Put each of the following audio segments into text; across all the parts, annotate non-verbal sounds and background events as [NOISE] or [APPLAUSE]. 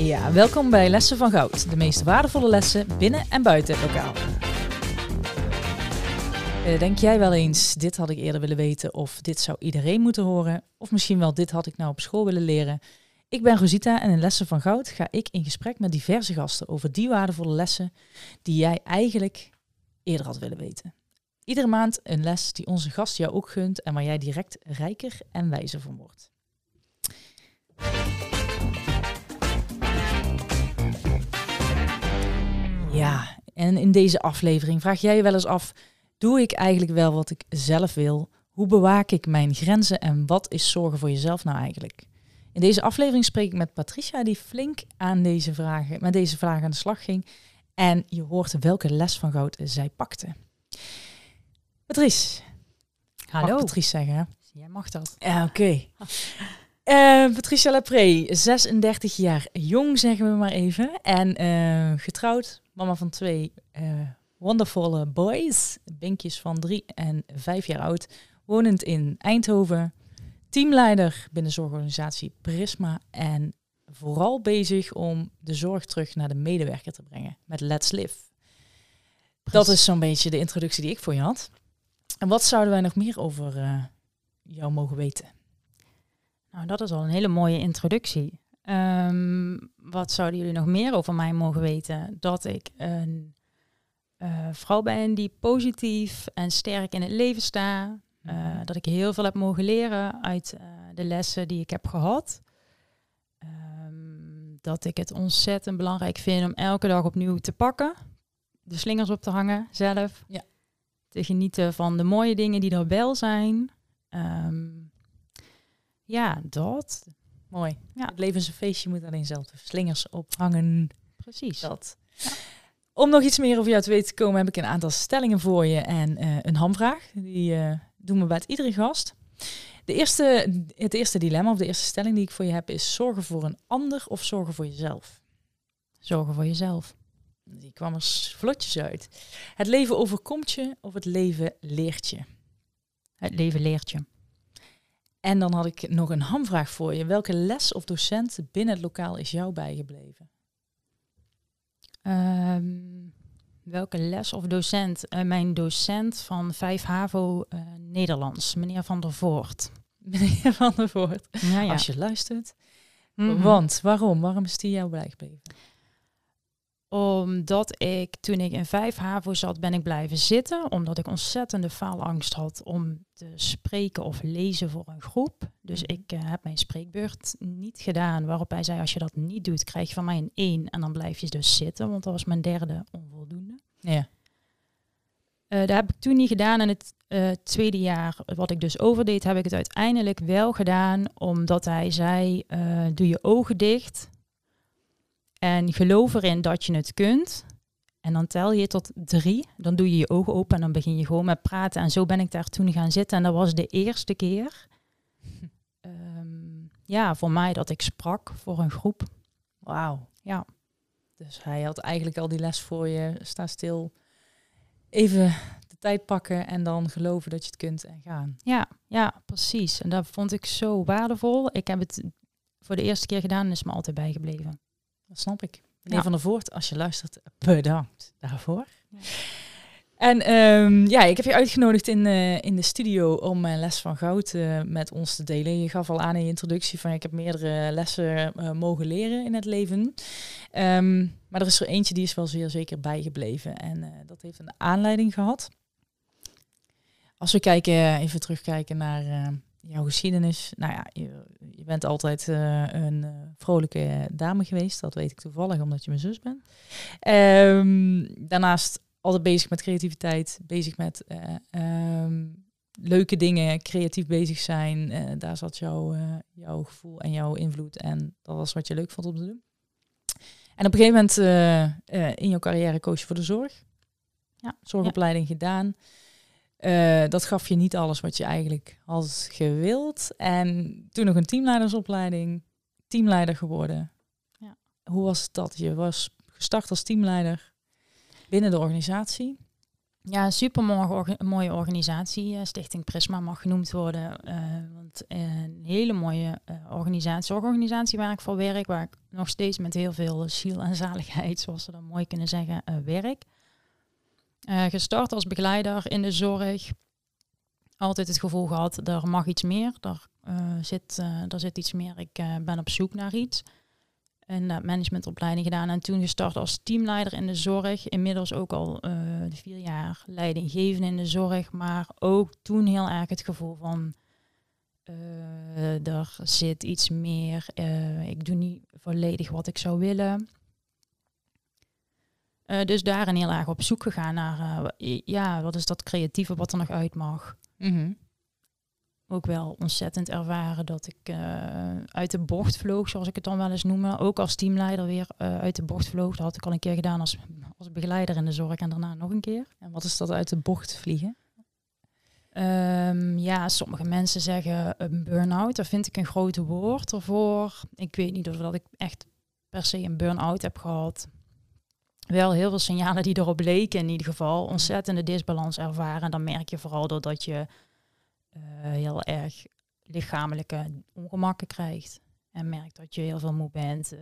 Ja, welkom bij Lessen van Goud. De meest waardevolle lessen binnen en buiten het lokaal. Eh, denk jij wel eens, dit had ik eerder willen weten of dit zou iedereen moeten horen? Of misschien wel, dit had ik nou op school willen leren? Ik ben Rosita en in Lessen van Goud ga ik in gesprek met diverse gasten over die waardevolle lessen die jij eigenlijk eerder had willen weten. Iedere maand een les die onze gast jou ook gunt en waar jij direct rijker en wijzer van wordt. Ja, en in deze aflevering vraag jij je wel eens af: doe ik eigenlijk wel wat ik zelf wil? Hoe bewaak ik mijn grenzen en wat is zorgen voor jezelf nou eigenlijk? In deze aflevering spreek ik met Patricia, die flink aan deze vragen, met deze vragen aan de slag ging. En je hoort welke les van goud zij pakte. Patrice. Hallo. Mag Patrice zeggen, hè? Jij mag dat. Ja, oké. [LAUGHS] Eh, Patricia Lapré, 36 jaar jong, zeggen we maar even. En eh, getrouwd, mama van twee uh, wondervolle boys. Binkjes van drie en vijf jaar oud. Wonend in Eindhoven. Teamleider binnen zorgorganisatie Prisma. En vooral bezig om de zorg terug naar de medewerker te brengen met Let's Live. Dat is zo'n beetje de introductie die ik voor je had. En wat zouden wij nog meer over uh, jou mogen weten? Nou, dat is al een hele mooie introductie. Um, wat zouden jullie nog meer over mij mogen weten? Dat ik een uh, vrouw ben die positief en sterk in het leven sta. Uh, dat ik heel veel heb mogen leren uit uh, de lessen die ik heb gehad. Um, dat ik het ontzettend belangrijk vind om elke dag opnieuw te pakken. De slingers op te hangen zelf. Ja. Te genieten van de mooie dingen die er wel zijn. Um, ja, dat. Mooi. Ja. Het leven is een feestje, je moet alleen zelf de slingers ophangen. Precies. Dat. Ja. Om nog iets meer over jou te weten te komen, heb ik een aantal stellingen voor je en uh, een hamvraag. Die uh, doen we bij iedere gast. De eerste, het eerste dilemma of de eerste stelling die ik voor je heb is zorgen voor een ander of zorgen voor jezelf? Zorgen voor jezelf. Die kwam er vlotjes uit. Het leven overkomt je of het leven leert je? Het leven leert je. En dan had ik nog een hamvraag voor je. Welke les of docent binnen het lokaal is jou bijgebleven? Um, welke les of docent? Uh, mijn docent van 5 HAVO uh, Nederlands, meneer Van der Voort. [LAUGHS] Meneer Van der Voort, ja, ja. als je luistert. Mm -hmm. Want, waarom? Waarom is die jou bijgebleven? Omdat ik toen ik in 5 HAVO zat, ben ik blijven zitten. Omdat ik ontzettende faalangst had om te spreken of lezen voor een groep. Dus ik uh, heb mijn spreekbeurt niet gedaan. Waarop hij zei, als je dat niet doet, krijg je van mij een 1. En dan blijf je dus zitten, want dat was mijn derde onvoldoende. Ja. Uh, dat heb ik toen niet gedaan. En het uh, tweede jaar, wat ik dus overdeed, heb ik het uiteindelijk wel gedaan. Omdat hij zei, uh, doe je ogen dicht. En geloof erin dat je het kunt. En dan tel je tot drie. Dan doe je je ogen open en dan begin je gewoon met praten. En zo ben ik daar toen gaan zitten. En dat was de eerste keer. um, [LAUGHS] ja, voor mij dat ik sprak voor een groep. Wauw. Ja. Dus hij had eigenlijk al die les voor je. Sta stil. Even de tijd pakken en dan geloven dat je het kunt en gaan. Ja, ja, precies. En dat vond ik zo waardevol. Ik heb het voor de eerste keer gedaan en is me altijd bijgebleven. Dat snap ik. Meneer ja. Van der Voort, als je luistert, bedankt daarvoor. Ja. En um, ja, ik heb je uitgenodigd in, uh, in de studio om uh, les van goud uh, met ons te delen. Je gaf al aan in je introductie van ik heb meerdere lessen mogen leren in het leven. Um, maar er is er eentje die is wel zeer zeker bijgebleven. En dat heeft een aanleiding gehad. Als we kijken, even terugkijken naar jouw geschiedenis. Nou ja, je, je bent altijd uh, een uh, vrolijke dame geweest. Dat weet ik toevallig, omdat je mijn zus bent. Um, daarnaast altijd bezig met creativiteit. Bezig met uh, um, leuke dingen, creatief bezig zijn. daar zat jouw, jouw gevoel en jouw invloed. En dat was wat je leuk vond om te doen. En op een gegeven moment in jouw carrière koos je voor de zorg. Ja, zorgopleiding ja. gedaan. Uh, dat gaf je niet alles wat je eigenlijk had gewild. En toen nog een teamleidersopleiding, teamleider geworden. Ja. Hoe was dat? Je was gestart als teamleider binnen de organisatie. Ja, een super mooie organisatie. Uh, Stichting Prisma mag genoemd worden. Uh, want een hele mooie organisatie, zorgorganisatie waar ik voor werk. Waar ik nog steeds met heel veel ziel en zaligheid, zoals ze dat mooi kunnen zeggen, werk. Gestart als begeleider in de zorg. Altijd het gevoel gehad, er mag iets meer. Er, zit, er zit iets meer. Ik ben op zoek naar iets een managementopleiding gedaan en toen gestart als teamleider in de zorg. Inmiddels ook al uh, vier jaar leidinggevend in de zorg, maar ook toen heel erg het gevoel van uh, er zit iets meer. Uh, ik doe niet volledig wat ik zou willen. Dus daarin heel erg op zoek gegaan naar, ja, wat is dat creatieve wat er nog uit mag. Mm ook wel ontzettend ervaren dat ik uh, uit de bocht vloog, zoals ik het dan wel eens noem. Ook als teamleider weer uh, uit de bocht vloog. Dat had ik al een keer gedaan als, als begeleider in de zorg en daarna nog een keer. En wat is dat uit de bocht vliegen? Um, ja, sommige mensen zeggen een burn-out. Daar vind ik een grote woord ervoor. Ik weet niet of dat ik echt per se een burn-out heb gehad. Wel heel veel signalen die erop leken in ieder geval. Ontzettende disbalans ervaren. En dan merk je vooral doordat je uh, heel erg lichamelijke ongemakken krijgt. En merkt dat je heel veel moe bent uh,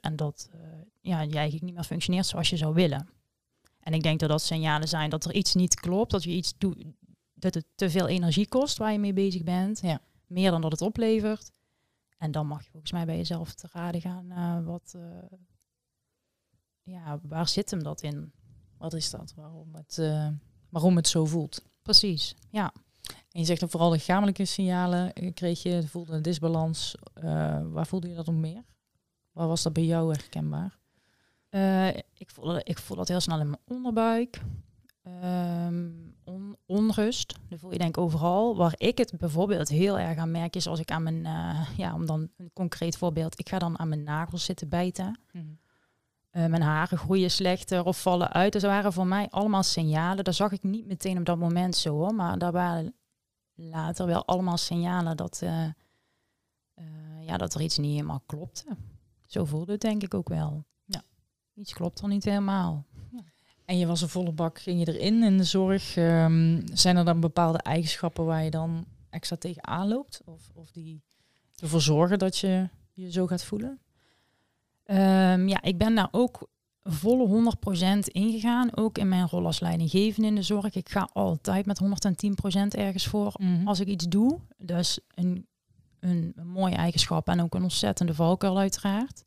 en dat uh, ja, je eigenlijk niet meer functioneert zoals je zou willen. En ik denk dat dat signalen zijn dat er iets niet klopt, dat je iets doet, dat het te veel energie kost waar je mee bezig bent. Ja. Meer dan dat het oplevert. En dan mag je volgens mij bij jezelf te raden gaan wat, ja, waar zit hem dat in? Wat is dat? Waarom het, waarom het zo voelt? Precies, ja. En je zegt dan vooral lichamelijke signalen eh, kreeg je, voelde een disbalans. Uh, waar voelde je dat om meer? Waar was dat bij jou herkenbaar? Uh, ik, voelde, ik voel dat heel snel in mijn onderbuik. Um, on, onrust, dat voel je denk ik overal. Waar ik het bijvoorbeeld heel erg aan merk is als ik aan mijn, uh, ja, om dan een concreet voorbeeld, ik ga dan aan mijn nagels zitten bijten. Mm mijn haren groeien slechter of vallen uit. Dat waren voor mij allemaal signalen. Dat zag ik niet meteen op dat moment zo hoor. Maar daar waren later wel allemaal signalen dat, uh, uh, ja, dat er iets niet helemaal klopte. Zo voelde het denk ik ook wel. Ja. Iets klopt er niet helemaal. En je was een volle bak, ging je erin in de zorg. Um, zijn er dan bepaalde eigenschappen waar je dan extra tegen aanloopt? Of, of die ervoor zorgen dat je je zo gaat voelen? Um, ja, ik ben daar ook volle 100% ingegaan. Ook in mijn rol als leidinggevende in de zorg. Ik ga altijd met 110% ergens voor mm als ik iets doe. Dus een, een, een, mooie eigenschap en ook een ontzettende valkuil uiteraard.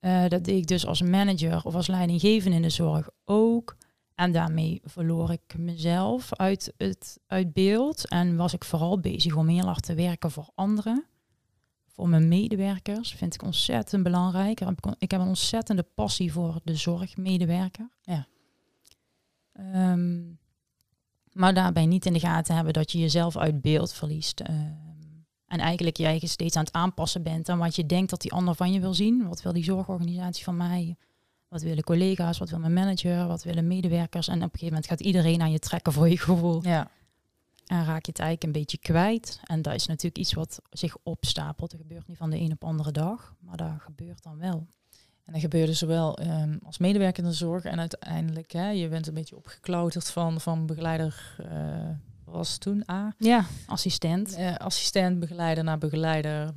Uh, dat deed ik dus als manager of als leidinggevende in de zorg ook. En daarmee verloor ik mezelf uit, het, uit beeld. En was ik vooral bezig om heel hard te werken voor anderen voor mijn medewerkers vind ik ontzettend belangrijk. Ik heb een ontzettende passie voor de zorgmedewerker. Ja. Um, maar daarbij niet in de gaten hebben dat je jezelf uit beeld verliest. Um, en eigenlijk jij steeds aan het aanpassen bent aan wat je denkt dat die ander van je wil zien. Wat wil die zorgorganisatie van mij? Wat willen collega's? Wat wil mijn manager? Wat willen medewerkers? En op een gegeven moment gaat iedereen aan je trekken voor je gevoel. Ja. En raak je het eigenlijk een beetje kwijt. En dat is natuurlijk iets wat zich opstapelt. Dat gebeurt niet van de een op andere dag, maar dat gebeurt dan wel. En dat gebeurde zowel um, als medewerker in de zorg en uiteindelijk, hè, je bent een beetje opgeklauterd van, van begeleider, uh, was toen A? Ja, assistent. Uh, assistent, begeleider naar begeleider,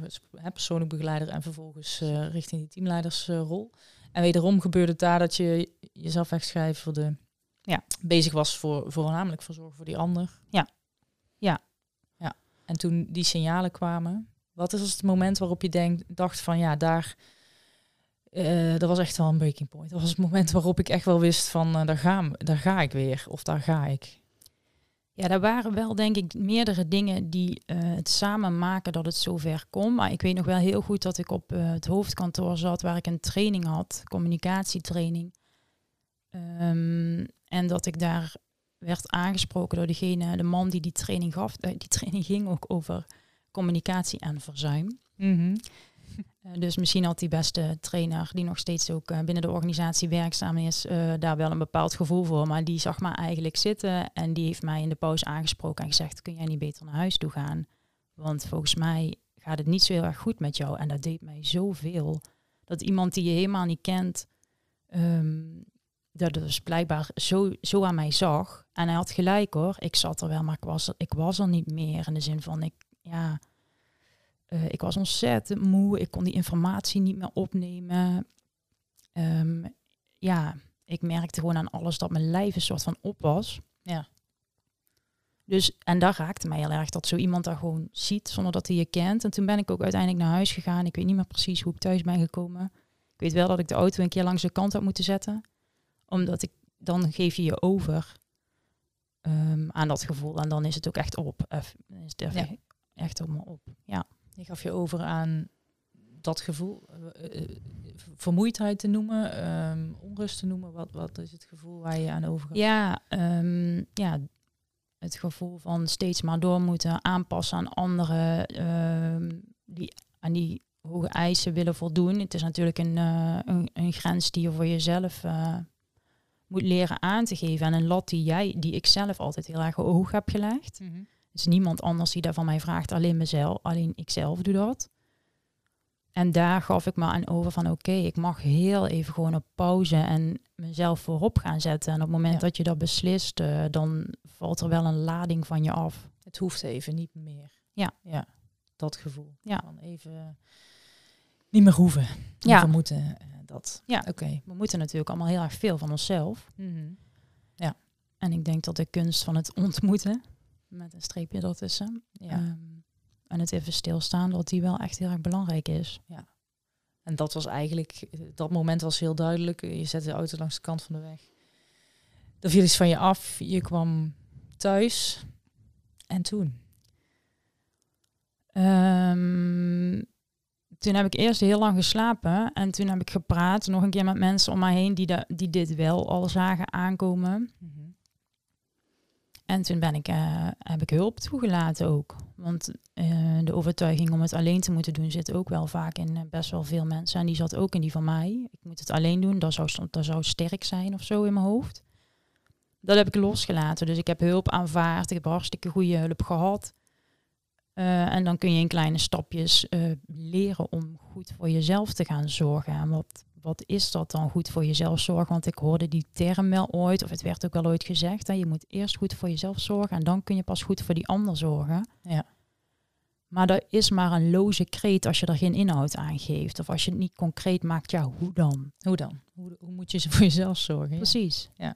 persoonlijk begeleider en vervolgens uh, richting die teamleidersrol. en wederom gebeurde het daar dat je jezelf wegschrijverde, ja. bezig was voor, voornamelijk voor zorg voor die ander. Ja. En toen die signalen kwamen, wat is het moment waarop je dacht van ja, daar, uh, dat was echt wel een breaking point. Dat was het moment waarop ik echt wel wist van uh, daar, ga, daar ga ik weer of daar ga ik. Ja, daar waren wel denk ik meerdere dingen die uh, het samen maken dat het zover kon. Maar ik weet nog wel heel goed dat ik op het hoofdkantoor zat waar ik een training had, communicatietraining. Um, en dat ik daar werd aangesproken door degene, de man die die training gaf. Eh, die [LAUGHS] training ging ook over communicatie en verzuim. Mhm. Eh, dus misschien had die beste trainer, die nog steeds ook uh, binnen de organisatie werkzaam is, daar wel een bepaald gevoel voor. Maar die zag me eigenlijk zitten en die heeft mij in de pauze aangesproken en gezegd, kun jij niet beter naar huis toe gaan? Want volgens mij gaat het niet zo heel erg goed met jou. En dat deed mij zoveel. Dat iemand die je helemaal niet kent, um, dat dus blijkbaar zo, zo aan mij zag. En hij had gelijk hoor. Ik zat er wel, maar ik was er, ik was er niet meer. In de zin van, ik, ja, eh, ik was ontzettend moe. Ik kon die informatie niet meer opnemen. Ehm, ja, ik merkte gewoon aan alles dat mijn lijf een soort van op was. Ja. Dus, en daar raakte mij heel erg dat zo iemand daar gewoon ziet zonder dat hij je kent. En toen ben ik ook uiteindelijk naar huis gegaan. Ik weet niet meer precies hoe ik thuis ben gekomen. Ik weet wel dat ik de auto een keer langs de kant had moeten zetten. Omdat ik, dan geef je je over ehm, aan dat gevoel. En dan is het ook echt op. Dan is het Ja. echt helemaal op. Ja. Je gaf je over aan dat gevoel, eh, eh, vermoeidheid te noemen, ehm, onrust te noemen. Wat, wat is het gevoel waar je aan overgaat? Ja, ehm, ja, het gevoel van steeds maar door moeten aanpassen aan anderen, die aan die hoge eisen willen voldoen. Het is natuurlijk een, eh, een, een grens die je voor jezelf eh, moet leren aan te geven. En een lat die jij, die ik zelf altijd heel erg hoog heb gelegd. Er is niemand anders die dat van mij vraagt, alleen mezelf, alleen ikzelf doe dat. En daar gaf ik me aan over van oké, ik mag heel even gewoon op pauze en mezelf voorop gaan zetten. En op het moment Ja. dat je dat beslist, eh, dan valt er wel een lading van je af. Het hoeft even niet meer. Ja. Ja, dat gevoel. Ja. Van even niet meer hoeven. Niet Ja. moeten. Dat. Ja. Oké. We moeten natuurlijk allemaal heel erg veel van onszelf. Mhm. En ik denk dat de kunst van het ontmoeten, met een streepje ertussen, Ja. ehm, en het even stilstaan, dat die wel echt heel erg belangrijk is. En dat was eigenlijk, dat moment was heel duidelijk. Je zette de auto langs de kant van de weg. Er viel iets van je af. Je kwam thuis. En toen? Ehm, toen heb ik eerst heel lang geslapen en toen heb ik gepraat nog een keer met mensen om mij heen die, da- die dit wel al zagen aankomen. En toen ben ik, eh, heb ik hulp toegelaten ook. Want eh, de overtuiging om het alleen te moeten doen zit ook wel vaak in eh, best wel veel mensen. En die zat ook in die van mij. Ik moet het alleen doen, dat zou, dat zou sterk zijn of zo in mijn hoofd. Dat heb ik losgelaten. Dus ik heb hulp aanvaard. Ik heb hartstikke goede hulp gehad. Eh, en dan kun je in kleine stapjes eh, leren om goed voor jezelf te gaan zorgen. En wat, wat is dat dan goed voor jezelf zorgen? Want ik hoorde die term wel ooit, of het werd ook wel ooit gezegd. Hè, je moet eerst goed voor jezelf zorgen en dan kun je pas goed voor die ander zorgen. Ja. Maar dat is maar een loze kreet als je er geen inhoud aan geeft. Of als je het niet concreet maakt, ja, hoe dan? Hoe dan? Hoe, hoe moet je [LAUGHS] voor jezelf zorgen? Ja. Precies. Ja.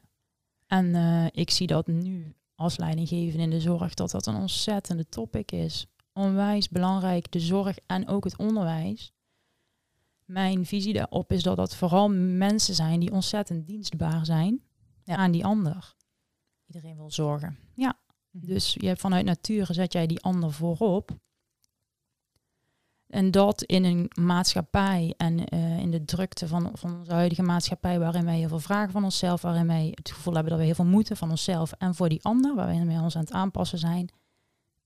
En eh, ik zie dat nu als leidinggevende in de zorg, dat dat een ontzettende topic is. Onwijs belangrijk, de zorg en ook het onderwijs. Mijn visie daarop is dat dat vooral mensen zijn die ontzettend dienstbaar zijn Ja. aan die ander. Iedereen wil zorgen. Ja. Mhm. Dus je hebt vanuit nature zet jij die ander voorop. En dat in een maatschappij en eh, in de drukte van, van onze huidige maatschappij, waarin wij heel veel vragen van onszelf, waarin wij het gevoel hebben dat we heel veel moeten van onszelf en voor die ander, waarin wij ons aan het aanpassen zijn,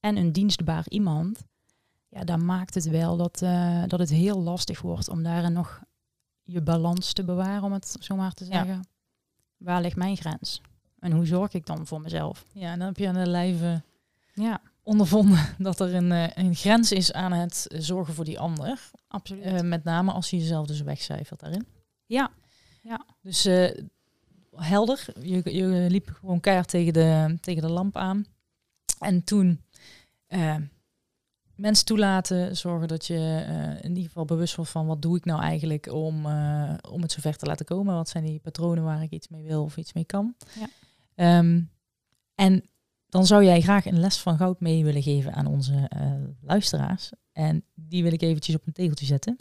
en een dienstbaar iemand, ja, dan maakt het wel dat, eh, dat het heel lastig wordt om daarin nog je balans te bewaren, om het zo maar te Ja. zeggen. Waar ligt mijn grens? En hoe zorg ik dan voor mezelf? Ja, en dan heb je aan de lijve Ja, ondervonden [LAUGHS] dat er een, eh, een grens is aan het zorgen voor die ander. absoluut. Eh, met name als je jezelf dus wegcijfert daarin. ja, Dus eh, helder, je, je liep gewoon keihard tegen de, tegen de lamp aan. En toen eh, mensen toelaten, zorgen dat je eh, in ieder geval bewust wordt van wat doe ik nou eigenlijk om, eh, om het zover te laten komen. Wat zijn die patronen waar ik iets mee wil of iets mee kan. Ja. Ehm, en dan zou jij graag een les van goud mee willen geven aan onze luisteraars. En die wil ik eventjes op een tegeltje zetten.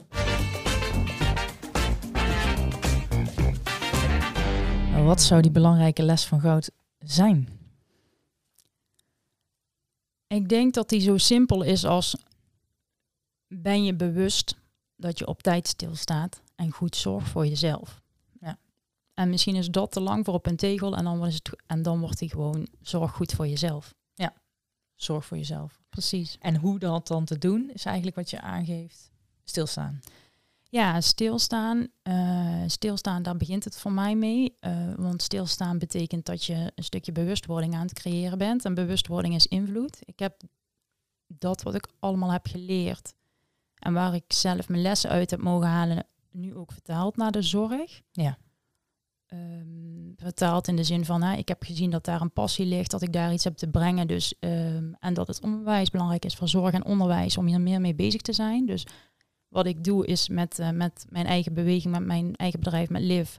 Wat zou die belangrijke les van goud zijn? Ik denk dat die zo simpel is als ben je bewust dat je op tijd stilstaat en goed zorgt voor jezelf. Ja. En misschien is dat te lang voor op een tegel en dan, is het, en dan wordt die gewoon zorg goed voor jezelf. Zorg voor jezelf. Precies. En hoe dat dan te doen, is eigenlijk wat je aangeeft. Stilstaan. Ja, stilstaan. eh, stilstaan, daar begint het voor mij mee. Eh, want stilstaan betekent dat je een stukje bewustwording aan het creëren bent. En bewustwording is invloed. Ik heb dat wat ik allemaal heb geleerd en waar ik zelf mijn lessen uit heb mogen halen, nu ook vertaald naar de zorg. Ja. ehm, vertaald in de zin van, hè, ik heb gezien dat daar een passie ligt, dat ik daar iets heb te brengen. Dus, ehm, en dat het onderwijs belangrijk is voor zorg en onderwijs om hier meer mee bezig te zijn. Dus wat ik doe is met, eh, met mijn eigen beweging, met mijn eigen bedrijf, met Liv,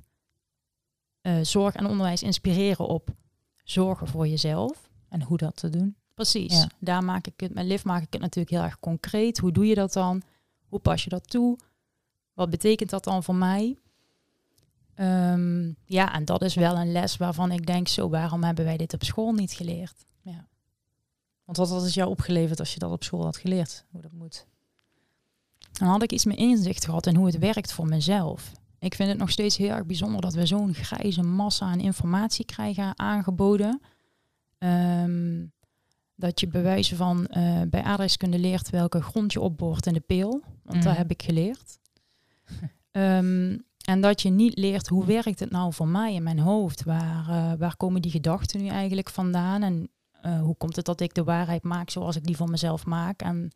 eh, zorg en onderwijs inspireren op zorgen voor jezelf. En hoe dat te doen. Precies. Ja. Daar maak ik het, met Liv maak ik het natuurlijk heel erg concreet. Hoe doe je dat dan? Hoe pas je dat toe? Wat betekent dat dan voor mij? Ehm, ja, en dat is wel een les waarvan ik denk, zo, waarom hebben wij dit op school niet geleerd? Want wat had het jou opgeleverd als je dat op school had geleerd? Hoe dat moet? Dan had ik iets meer inzicht gehad in hoe het werkt voor mezelf. Ik vind het nog steeds heel erg bijzonder dat we zo'n grijze massa aan informatie krijgen aangeboden. Ehm, dat je bewijzen van eh, bij aardrijkskunde leert welke grond je opboort in de peel. Want dat Mhm. heb ik geleerd. [LAUGHS] Ehm, en dat je niet leert hoe werkt het nou voor mij in mijn hoofd? Waar, eh, waar komen die gedachten nu eigenlijk vandaan? En eh, hoe komt het dat ik de waarheid maak zoals ik die voor mezelf maak? En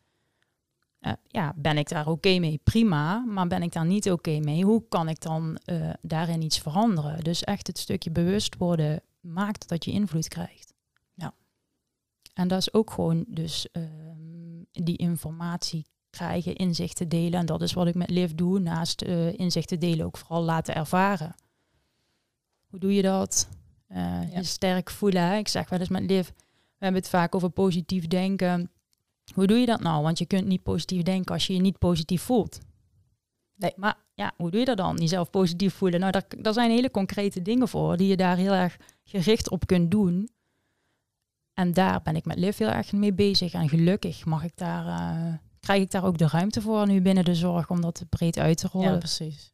eh, ja, ben ik daar oké mee? Prima. Maar ben ik daar niet oké mee? Hoe kan ik dan eh, daarin iets veranderen? Dus echt het stukje bewust worden maakt dat je invloed krijgt. Ja. En dat is ook gewoon dus ehm, die informatie krijgen, inzichten delen. En dat is wat ik met Liv doe. Naast eh, inzichten delen ook vooral laten ervaren. Hoe doe je dat? Ja. Je sterk voelen. Hè? Ik zeg wel eens met Liv, we hebben het vaak over positief denken. Hoe doe je dat nou? Want je kunt niet positief denken als je je niet positief voelt. Nee. Maar ja, hoe doe je dat dan? Jezelf positief voelen. Nou, daar, daar zijn hele concrete dingen voor die je daar heel erg gericht op kunt doen. En daar ben ik met Liv heel erg mee bezig. En gelukkig mag ik daar, eh, krijg ik daar ook de ruimte voor nu binnen de zorg om dat breed uit te rollen. Ja, precies.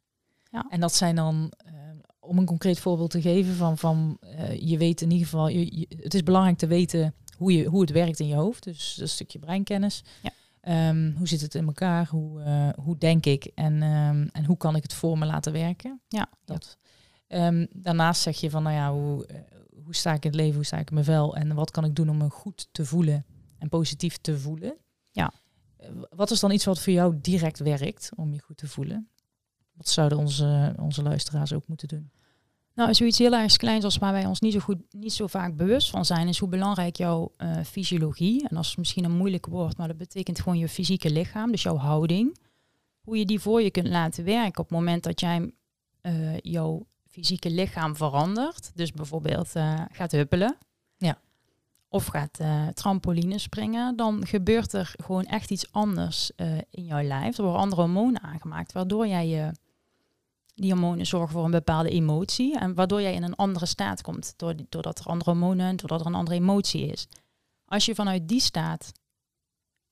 Ja. En dat zijn dan, eh, om een concreet voorbeeld te geven, van, van eh, je weet in ieder geval, je, je- het is belangrijk te weten hoe, je, hoe het werkt in je hoofd. Dus een stukje breinkennis. Ja. Ehm, hoe zit het in elkaar? Hoe, eh, hoe denk ik? En, ehm, en hoe kan ik het voor me laten werken? Ja. Dat. Ehm, daarnaast zeg je van, nou ja, hoe, eh, hoe sta ik in het leven? Hoe sta ik in mijn vel? En wat kan ik doen om me goed te voelen en positief te voelen? Ja. Eh, Wat is dan iets wat voor jou direct werkt om je goed te voelen? Wat zouden onze, onze luisteraars ook moeten doen? Nou, zoiets heel erg kleins als waar wij ons niet zo goed, niet zo vaak bewust van zijn, is hoe belangrijk jouw eh, fysiologie, en dat is misschien een moeilijk woord, maar dat betekent gewoon je fysieke lichaam, dus jouw houding, hoe je die voor je kunt laten werken op het moment dat jij eh, jouw fysieke lichaam verandert. Dus bijvoorbeeld eh, gaat huppelen. Ja. Of gaat trampoline springen, dan gebeurt er gewoon echt iets anders in jouw lijf. Er worden andere hormonen aangemaakt, waardoor jij je die hormonen zorgen voor een bepaalde emotie. En waardoor jij in een andere staat komt. Doordat er andere hormonen, doordat er een andere emotie is. Als je vanuit die staat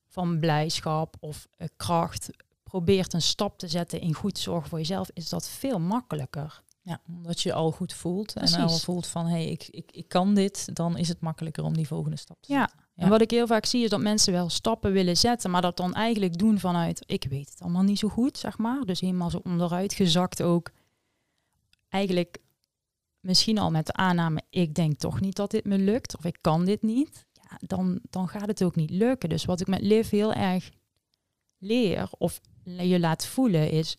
van blijdschap of eh, kracht probeert een stap te zetten in goed zorgen voor jezelf, is dat veel makkelijker. Ja, omdat je al goed voelt en al voelt van hé, hey, ik, ik, ik kan dit, dan is het makkelijker om die volgende stap te zetten. Ja. En wat ik heel vaak zie is dat mensen wel stappen willen zetten, maar dat dan eigenlijk doen vanuit ik weet het allemaal niet zo goed, zeg maar. Dus helemaal zo onderuit gezakt ook. Eigenlijk misschien al met de aanname ik denk toch niet dat dit me lukt of ik kan dit niet. Ja, dan, dan gaat het ook niet lukken. Dus wat ik met Liv heel erg leer of je laat voelen is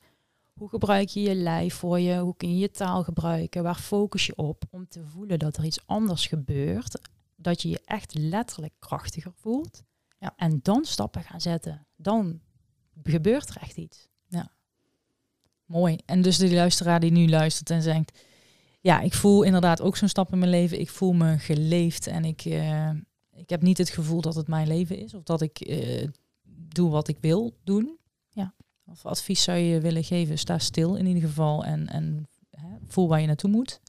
hoe gebruik je je lijf voor je, hoe kun je je taal gebruiken, waar focus je op om te voelen dat er iets anders gebeurt dat je je echt letterlijk krachtiger voelt. Ja. En dan stappen gaan zetten. Dan gebeurt er echt iets. Mooi. En dus de luisteraar die nu luistert en zegt, ja, ik voel inderdaad ook zo'n stap in mijn leven. Ik voel me geleefd en ik, eh, ik heb niet het gevoel dat het mijn leven is of dat ik eh, doe wat ik wil doen. Ja. Of advies zou je willen geven? Sta stil in ieder geval en, en hè, voel waar je naartoe moet.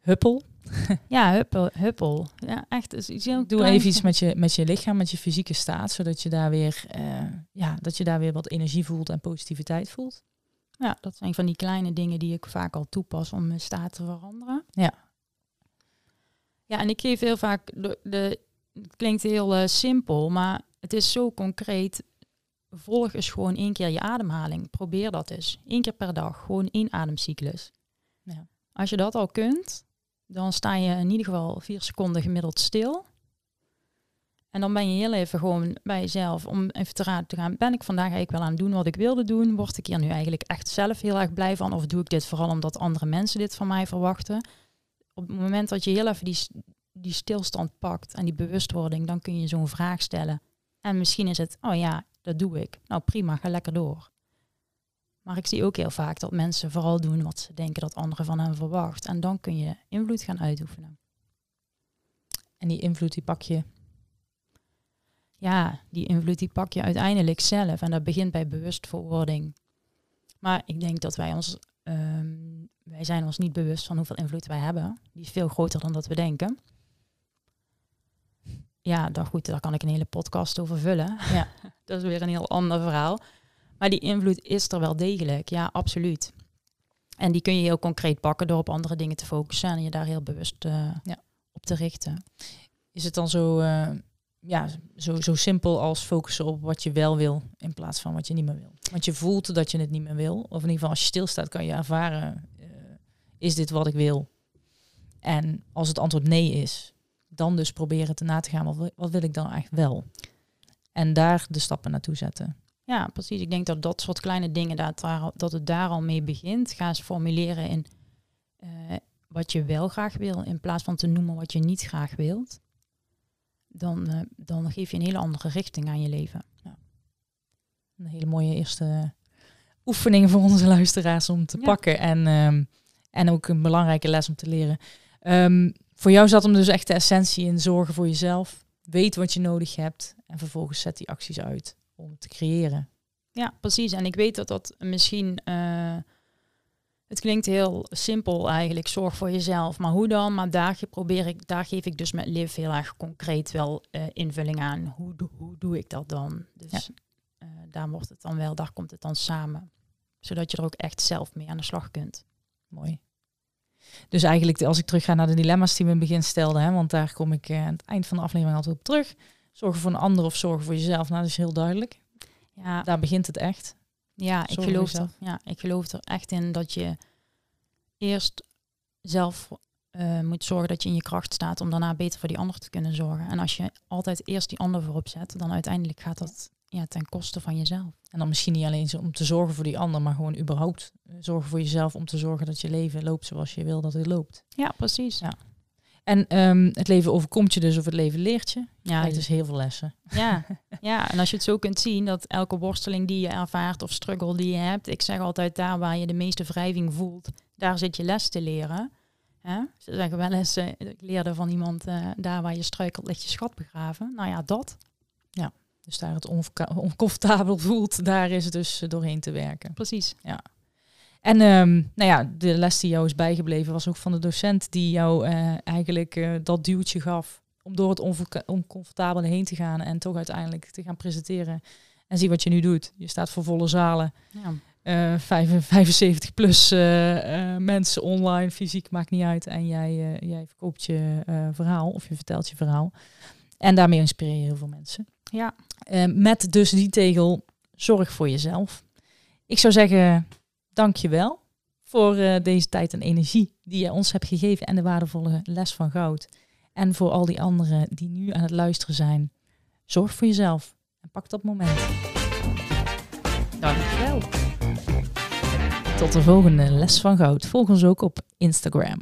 Huppel. [LAUGHS] Ja, huppel. huppel. Ja, echt. is iets heel Doe even iets met je, met je lichaam, met je fysieke staat, zodat je daar weer, eh, ja, dat je daar weer wat energie voelt en positiviteit voelt. Ja, dat zijn van die kleine dingen die ik vaak al toepas om mijn staat te veranderen. Ja. Ja, en ik geef heel vaak, de, de, het klinkt heel eh, simpel, maar het is zo concreet. Volg eens gewoon één keer je ademhaling. Probeer dat eens. Eén keer per dag. Gewoon één ademcyclus. Ja. Als je dat al kunt, dan sta je in ieder geval vier seconden gemiddeld stil. En dan ben je heel even gewoon bij jezelf om even te raden te gaan. Ben ik vandaag eigenlijk wel aan het doen wat ik wilde doen? Word ik hier nu eigenlijk echt zelf heel erg blij van? Of doe ik dit vooral omdat andere mensen dit van mij verwachten? Op het moment dat je heel even die, die stilstand pakt en die bewustwording, dan kun je zo'n vraag stellen. En misschien is het, oh ja, dat doe ik. Nou prima, ga lekker door. Maar ik zie ook heel vaak dat mensen vooral doen wat ze denken dat anderen van hen verwachten. En dan kun je invloed gaan uitoefenen. En die invloed die pak je ja, die invloed die pak je uiteindelijk zelf. En dat begint bij bewustwording. Maar ik denk dat wij ons, ehm, wij zijn ons niet bewust van hoeveel invloed wij hebben. Die is veel groter dan dat we denken. Ja, dan goed, daar kan ik een hele podcast over vullen. Ja. [LAUGHS] dat is weer een heel ander verhaal. Maar die invloed is er wel degelijk, ja, absoluut. En die kun je heel concreet pakken door op andere dingen te focussen en je daar heel bewust ja. op te richten. Is het dan zo, uh, ja, zo, zo simpel als focussen op wat je wel wil in plaats van wat je niet meer wil. Want je voelt dat je het niet meer wil. Of in ieder geval als je stilstaat kan je ervaren, uh, is dit wat ik wil? En als het antwoord nee is, dan dus proberen te na te gaan, wat, wat wil ik dan eigenlijk wel? En daar de stappen naartoe zetten. Ja, precies. Ik denk dat dat soort kleine dingen, dat, daar, dat het daar al mee begint. Ga eens formuleren in uh, wat je wel graag wil, in plaats van te noemen wat je niet graag wilt dan, uh, dan geef je een hele andere richting aan je leven. Ja. Een hele mooie eerste oefening voor onze luisteraars om te pakken. En, um, en ook een belangrijke les om te leren. Um, voor jou zat hem dus echt de essentie in zorgen voor jezelf. Weet wat je nodig hebt. En vervolgens zet die acties uit om te creëren. Ja, precies. En ik weet dat dat misschien... Uh, het klinkt heel simpel eigenlijk, zorg voor jezelf. Maar hoe dan? Maar daar, probeer ik, daar geef ik dus met Liv heel erg concreet wel uh, invulling aan. Hoe, hoe doe ik dat dan? Dus ja. uh, daar wordt het dan wel, daar komt het dan samen. Zodat je er ook echt zelf mee aan de slag kunt. Mooi. Dus eigenlijk, als ik terug ga naar de dilemma's die we in het begin stelden, hè, want daar kom ik aan het eind van de aflevering altijd op terug. Zorgen voor een ander of zorgen voor jezelf. Nou, dat is heel duidelijk. Ja. Daar begint het echt. Ja, ik geloof, er, ja, ik geloof er echt in dat je eerst zelf uh, moet zorgen dat je in je kracht staat om daarna beter voor die ander te kunnen zorgen. En als je altijd eerst die ander voorop zet, dan uiteindelijk gaat dat ja, ten koste van jezelf. En dan misschien niet alleen om te zorgen voor die ander, maar gewoon überhaupt eh, zorgen voor jezelf om te zorgen dat je leven loopt zoals je wil dat het loopt. Ja, precies. Ja. En um, het leven overkomt je dus of het leven leert je. Ja, het is heel veel lessen. Ja, [LAUGHS] ja, en als je het zo kunt zien, dat elke worsteling die je ervaart of struggle die je hebt, ik zeg altijd daar waar je de meeste wrijving voelt, daar zit je les te leren. Ze zeggen wel eens, uh, ik leerde van iemand, uh, daar waar je struikelt ligt je schat begraven. Nou ja, dat. Ja, dus daar het [LAUGHS] oncomfortabel voelt, daar is het dus doorheen te werken. Precies. Ja. En um, nou ja, de les die jou is bijgebleven was ook van de docent die jou uh, eigenlijk uh, dat duwtje gaf om door het oncomfortabele heen te gaan en toch uiteindelijk te gaan presenteren. En zie wat je nu doet. Je staat voor volle zalen. Ja. Uh, 75 plus mensen online, fysiek maakt niet uit. En jij, jij verkoopt je verhaal of je vertelt je verhaal. En daarmee inspireer je heel veel mensen. Ja. met dus die tegel, zorg voor jezelf. Ik zou zeggen, dank je wel voor uh, deze tijd en energie die je ons hebt gegeven en de waardevolle les van goud. En voor al die anderen die nu aan het luisteren zijn. Zorg voor jezelf en pak dat moment. Dankjewel. Tot de volgende les van goud. Volg ons ook op Instagram.